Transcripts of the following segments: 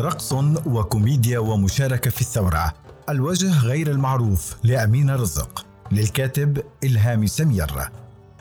رقص وكوميديا ومشاركة في الثورة. الوجه غير المعروف لأمين رزق للكاتب إلهام سمير.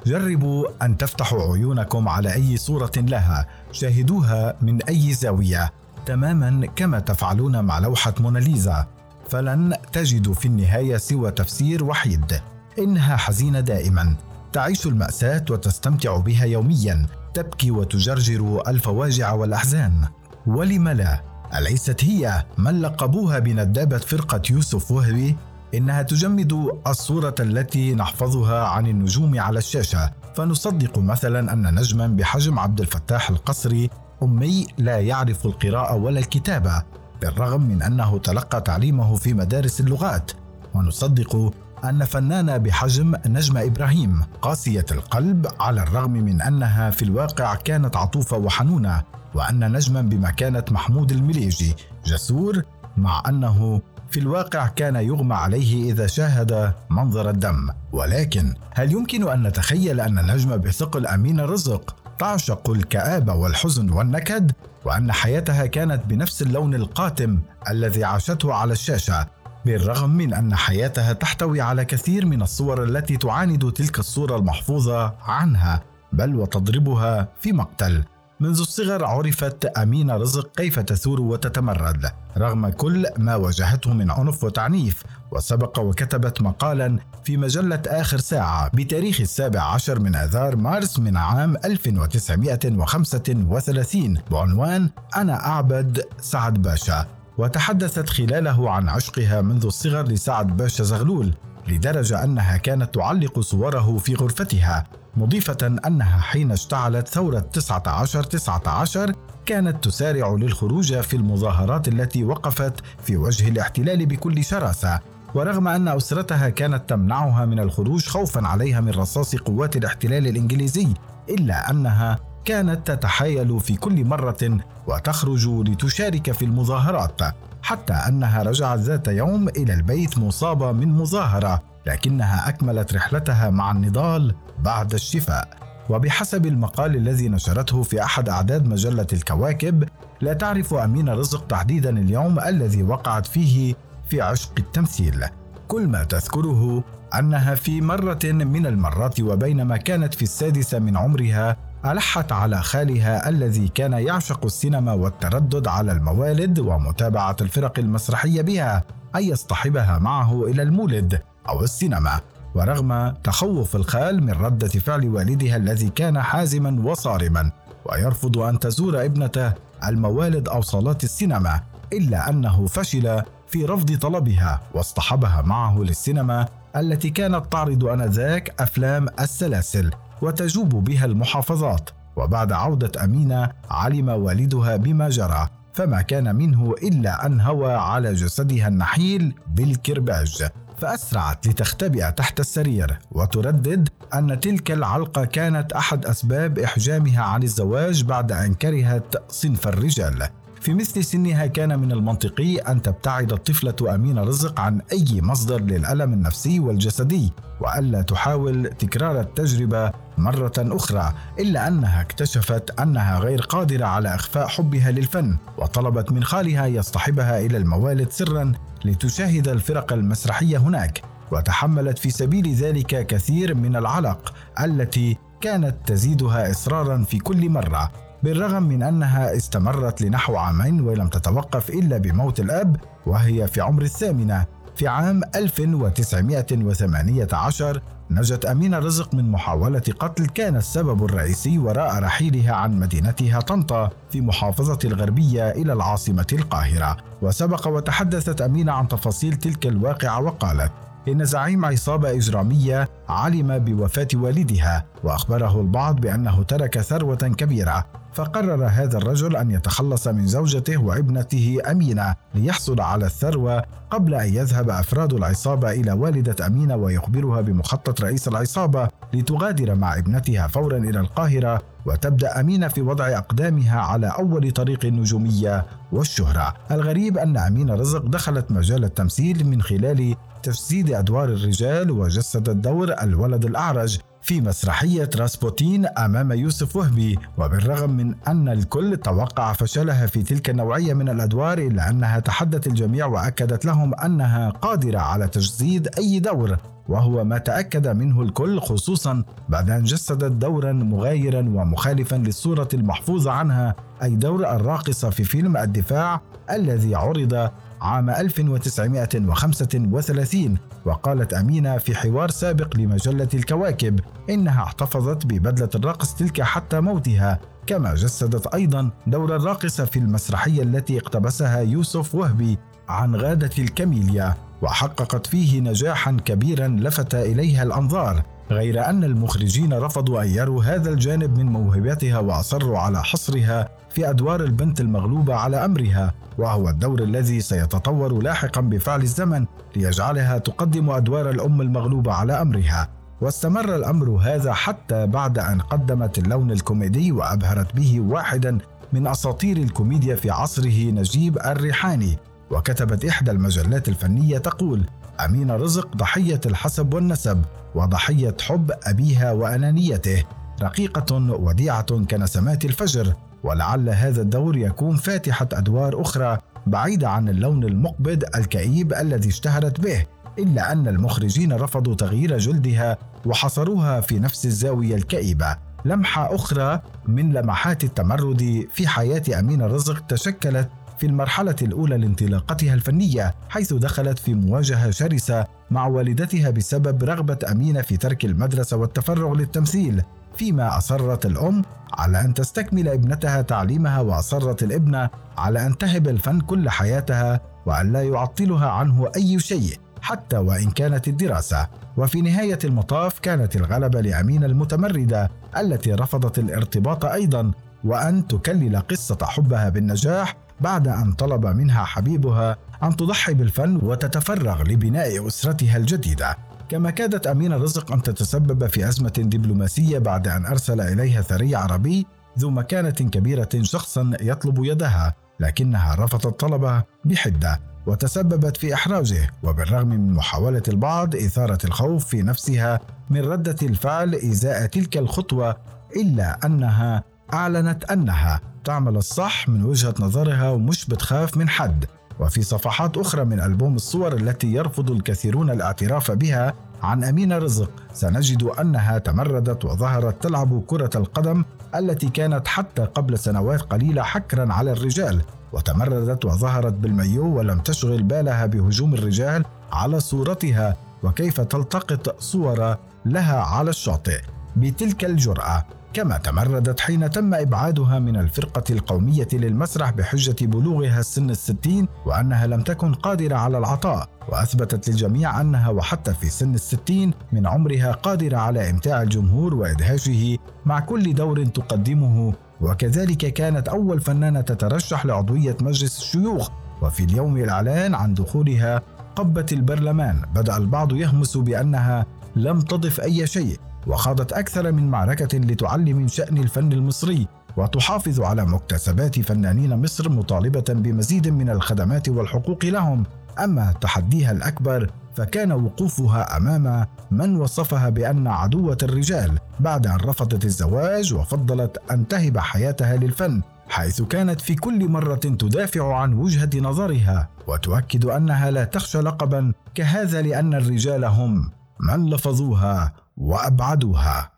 جربوا أن تفتحوا عيونكم على أي صورة لها. شاهدوها من أي زاوية. تماما كما تفعلون مع لوحة موناليزا. فلن تجدوا في النهاية سوى تفسير وحيد. إنها حزينة دائما. تعيش المأساة وتستمتع بها يوميا. تبكي وتجرجر الفواجع والأحزان. ولم لا؟ أليست هي من لقبوها بندابة فرقة يوسف وهبي؟ إنها تجمد الصورة التي نحفظها عن النجوم على الشاشة. فنصدق مثلا أن نجما بحجم عبد الفتاح القصري أمي لا يعرف القراءة ولا الكتابة بالرغم من أنه تلقى تعليمه في مدارس اللغات. ونصدق أن فنانة بحجم نجمة إبراهيم قاسية القلب على الرغم من أنها في الواقع كانت عطوفة وحنونة. وأن نجما بمكانة محمود المليجي جسور مع أنه في الواقع كان يغمى عليه إذا شاهد منظر الدم. ولكن هل يمكن أن نتخيل أن نجمة بثقل أمين رزق تعشق الكآبة والحزن والنكد وأن حياتها كانت بنفس اللون القاتم الذي عاشته على الشاشة بالرغم من أن حياتها تحتوي على كثير من الصور التي تعاند تلك الصورة المحفوظة عنها بل وتضربها في مقتل. منذ الصغر عرفت أمينة رزق كيف تثور وتتمرد رغم كل ما واجهته من عنف وتعنيف وسبق وكتبت مقالا في مجلة آخر ساعة بتاريخ السابع عشر من آذار مارس من عام 1935 بعنوان أنا أعبد سعد باشا وتحدثت خلاله عن عشقها منذ الصغر لسعد باشا زغلول لدرجة أنها كانت تعلق صوره في غرفتها. مضيفة أنها حين اشتعلت ثورة 19 19 كانت تسارع للخروج في المظاهرات التي وقفت في وجه الاحتلال بكل شراسة ورغم أن أسرتها كانت تمنعها من الخروج خوفا عليها من رصاص قوات الاحتلال الإنجليزي إلا أنها كانت تتحايل في كل مرة وتخرج لتشارك في المظاهرات حتى أنها رجعت ذات يوم إلى البيت مصابة من مظاهرة. لكنها أكملت رحلتها مع النضال بعد الشفاء. وبحسب المقال الذي نشرته في أحد أعداد مجلة الكواكب لا تعرف أمين رزق تحديدا اليوم الذي وقعت فيه في عشق التمثيل. كل ما تذكره أنها في مرة من المرات وبينما كانت في السادسة من عمرها ألحت على خالها الذي كان يعشق السينما والتردد على الموالد ومتابعة الفرق المسرحية بها أن يصطحبها معه إلى المولد. أو السينما ورغم تخوف الخال من ردة فعل والدها الذي كان حازما وصارما ويرفض أن تزور ابنته الموالد أو صالات السينما إلا أنه فشل في رفض طلبها واصطحبها معه للسينما التي كانت تعرض آنذاك أفلام السلاسل وتجوب بها المحافظات. وبعد عودة أمينة علم والدها بما جرى فما كان منه إلا أن هوى على جسدها النحيل بالكرباج. فأسرعت لتختبئ تحت السرير وتردد أن تلك العلقة كانت أحد أسباب إحجامها عن الزواج بعد أن كرهت صنف الرجال. في مثل سنها كان من المنطقي أن تبتعد الطفلة أمين رزق عن أي مصدر للألم النفسي والجسدي وألا تحاول تكرار التجربة مرة أخرى إلا أنها اكتشفت أنها غير قادرة على إخفاء حبها للفن وطلبت من خالها يصطحبها إلى الموالد سرا لتشاهد الفرق المسرحية هناك وتحملت في سبيل ذلك كثير من العلق التي كانت تزيدها إصرارا في كل مرة. بالرغم من أنها استمرت لنحو عامين ولم تتوقف إلا بموت الأب وهي في عمر الثامنة. في عام 1918 نجت أمينة رزق من محاولة قتل كان السبب الرئيسي وراء رحيلها عن مدينتها طنطا في محافظة الغربية إلى العاصمة القاهرة. وسبق وتحدثت أمينة عن تفاصيل تلك الواقعة وقالت إن زعيم عصابة إجرامية علم بوفاة والدها وأخبره البعض بأنه ترك ثروة كبيرة فقرر هذا الرجل أن يتخلص من زوجته وابنته أمينة ليحصل على الثروة قبل أن يذهب أفراد العصابة إلى والدة أمينة ويخبرها بمخطط رئيس العصابة لتغادر مع ابنتها فورا إلى القاهرة وتبدأ أمينة في وضع أقدامها على أول طريق النجومية والشهرة. الغريب أن أمينة رزق دخلت مجال التمثيل من خلال تجسيد أدوار الرجال وجسدت دور الولد الأعرج في مسرحية راسبوتين أمام يوسف وهبي. وبالرغم من أن الكل توقع فشلها في تلك النوعية من الأدوار إلا أنها تحدت الجميع وأكدت لهم أنها قادرة على تجسيد أي دور وهو ما تأكد منه الكل خصوصا بعد أن جسدت دورا مغايرا ومخالفا للصورة المحفوظة عنها أي دور الراقصة في فيلم الدفاع الذي عرض عام 1935 وقالت أمينة في حوار سابق لمجلة الكواكب إنها احتفظت ببدلة الرقص تلك حتى موتها كما جسدت أيضا دور الراقصة في المسرحية التي اقتبسها يوسف وهبي عن غادة الكاميليا وحققت فيه نجاحا كبيرا لفت إليها الأنظار. غير أن المخرجين رفضوا أن يروا هذا الجانب من موهبتها وأصروا على حصرها في أدوار البنت المغلوبة على أمرها وهو الدور الذي سيتطور لاحقا بفعل الزمن ليجعلها تقدم أدوار الأم المغلوبة على أمرها. واستمر الأمر هذا حتى بعد أن قدمت اللون الكوميدي وأبهرت به واحدا من أساطير الكوميديا في عصره نجيب الريحاني. وكتبت إحدى المجلات الفنية تقول أمين رزق ضحية الحسب والنسب وضحية حب أبيها وأنانيته رقيقة وديعة كنسمات الفجر ولعل هذا الدور يكون فاتحة أدوار أخرى بعيدة عن اللون المقبض الكئيب الذي اشتهرت به إلا أن المخرجين رفضوا تغيير جلدها وحصروها في نفس الزاوية الكئيبة. لمحة أخرى من لمحات التمرد في حياة أمين رزق تشكلت في المرحلة الأولى لانطلاقتها الفنية حيث دخلت في مواجهة شرسة مع والدتها بسبب رغبة أمينة في ترك المدرسة والتفرغ للتمثيل. فيما أصرت الأم على أن تستكمل ابنتها تعليمها وأصرت الابنة على أن تهب الفن كل حياتها وأن لا يعطلها عنه أي شيء حتى وإن كانت الدراسة. وفي نهاية المطاف كانت الغلبة لأمينة المتمردة التي رفضت الارتباط أيضا وأن تكلل قصة حبها بالنجاح بعد أن طلب منها حبيبها أن تضحي بالفن وتتفرغ لبناء أسرتها الجديدة. كما كادت أمينة رزق أن تتسبب في أزمة دبلوماسية بعد أن أرسل إليها ثري عربي ذو مكانة كبيرة شخصا يطلب يدها لكنها رفضت طلبه بحدة وتسببت في إحراجه. وبالرغم من محاولة البعض إثارة الخوف في نفسها من ردة الفعل إزاء تلك الخطوة إلا أنها أعلنت أنها تعمل الصح من وجهة نظرها ومش بتخاف من حد. وفي صفحات أخرى من ألبوم الصور التي يرفض الكثيرون الاعتراف بها عن أمينة رزق سنجد أنها تمردت وظهرت تلعب كرة القدم التي كانت حتى قبل سنوات قليلة حكرا على الرجال وتمردت وظهرت بالميو ولم تشغل بالها بهجوم الرجال على صورتها وكيف تلتقط صور لها على الشاطئ. بتلك الجرأة كما تمردت حين تم إبعادها من الفرقة القومية للمسرح بحجة بلوغها السن الستين وأنها لم تكن قادرة على العطاء وأثبتت للجميع أنها وحتى في سن الستين من عمرها قادرة على إمتاع الجمهور وإدهاشه مع كل دور تقدمه. وكذلك كانت أول فنانة تترشح لعضوية مجلس الشيوخ وفي اليوم الإعلان عن دخولها قبة البرلمان بدأ البعض يهمس بأنها لم تضف أي شيء. وخاضت أكثر من معركة لتعلي من شأن الفن المصري وتحافظ على مكتسبات فنانين مصر مطالبة بمزيد من الخدمات والحقوق لهم. أما تحديها الأكبر فكان وقوفها أمام من وصفها بأن عدوة الرجال بعد أن رفضت الزواج وفضلت أن تهب حياتها للفن حيث كانت في كل مرة تدافع عن وجهة نظرها وتؤكد أنها لا تخشى لقبا كهذا لأن الرجال هم من لفظوها. وأبعدوها.